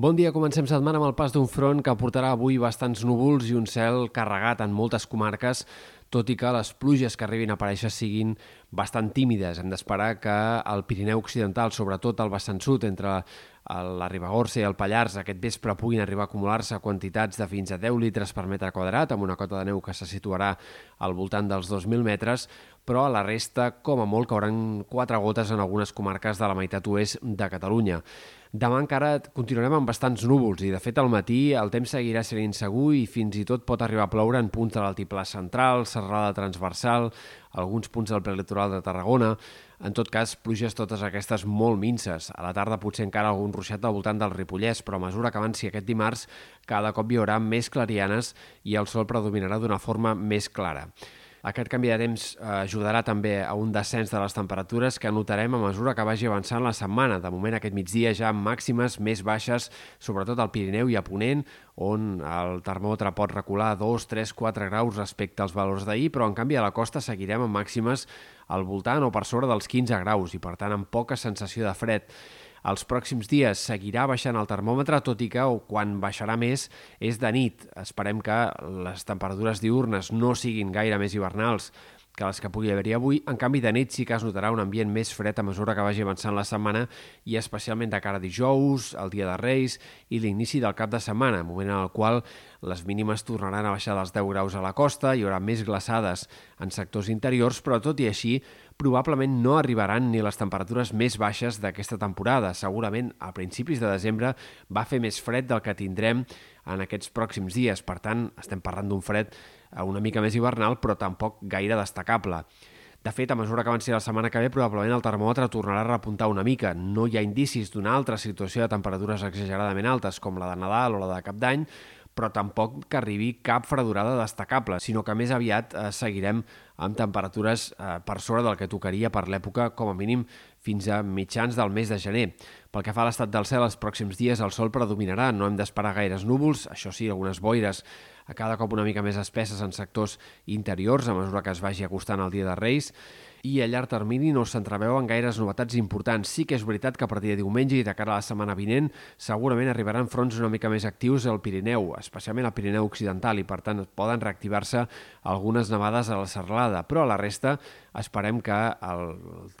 Bon dia, comencem setmana amb el pas d'un front que portarà avui bastants núvols i un cel carregat en moltes comarques, tot i que les pluges que arribin a aparèixer siguin bastant tímides. Hem d'esperar que el Pirineu Occidental, sobretot el vessant sud, entre la Ribagorça i el Pallars, aquest vespre puguin arribar a acumular-se quantitats de fins a 10 litres per metre quadrat, amb una cota de neu que se situarà al voltant dels 2.000 metres, però a la resta, com a molt, cauran quatre gotes en algunes comarques de la meitat oest de Catalunya. Demà encara continuarem amb bastants núvols i, de fet, al matí el temps seguirà sent insegur i fins i tot pot arribar a ploure en punts de l'altiplà central, serrada transversal, alguns punts del prelitoral de Tarragona. En tot cas, pluges totes aquestes molt minces. A la tarda potser encara algun ruixat al voltant del Ripollès, però a mesura que avanci aquest dimarts, cada cop hi haurà més clarianes i el sol predominarà d'una forma més clara. Aquest canvi de temps eh, ajudarà també a un descens de les temperatures que notarem a mesura que vagi avançant la setmana. De moment, aquest migdia ja amb màximes més baixes, sobretot al Pirineu i a Ponent, on el termòmetre pot recular 2, 3, 4 graus respecte als valors d'ahir, però en canvi a la costa seguirem amb màximes al voltant o per sobre dels 15 graus i per tant amb poca sensació de fred. Els pròxims dies seguirà baixant el termòmetre, tot i que quan baixarà més és de nit. Esperem que les temperatures diurnes no siguin gaire més hivernals que les que pugui haver-hi avui. En canvi, de nit sí que es notarà un ambient més fred a mesura que vagi avançant la setmana i especialment de cara a dijous, el dia de Reis i l'inici del cap de setmana, moment en el qual les mínimes tornaran a baixar dels 10 graus a la costa, hi haurà més glaçades en sectors interiors, però tot i així probablement no arribaran ni les temperatures més baixes d'aquesta temporada. Segurament a principis de desembre va fer més fred del que tindrem en aquests pròxims dies. Per tant, estem parlant d'un fred eh, una mica més hivernal, però tampoc gaire destacable. De fet, a mesura que avanci la setmana que ve, probablement el termòmetre tornarà a repuntar una mica. No hi ha indicis d'una altra situació de temperatures exageradament altes, com la de Nadal o la de Cap d'Any, però tampoc que arribi cap fredurada destacable, sinó que més aviat eh, seguirem amb temperatures eh, per sobre del que tocaria per l'època, com a mínim fins a mitjans del mes de gener. Pel que fa a l'estat del cel, els pròxims dies el sol predominarà, no hem d'esperar gaires núvols, això sí, algunes boires a cada cop una mica més espesses en sectors interiors a mesura que es vagi acostant el dia de Reis, i a llarg termini no s'entreveuen gaires novetats importants. Sí que és veritat que a partir de diumenge i de cara a la setmana vinent segurament arribaran fronts una mica més actius al Pirineu, especialment al Pirineu Occidental, i per tant poden reactivar-se algunes nevades a la serralada, però a la resta esperem que el,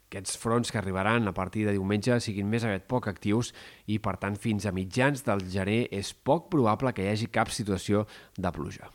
aquests fronts que arribaran a partir de diumenge siguin més aviat poc actius i per tant fins a mitjans del gener és poc probable que hi hagi cap situació de pluja.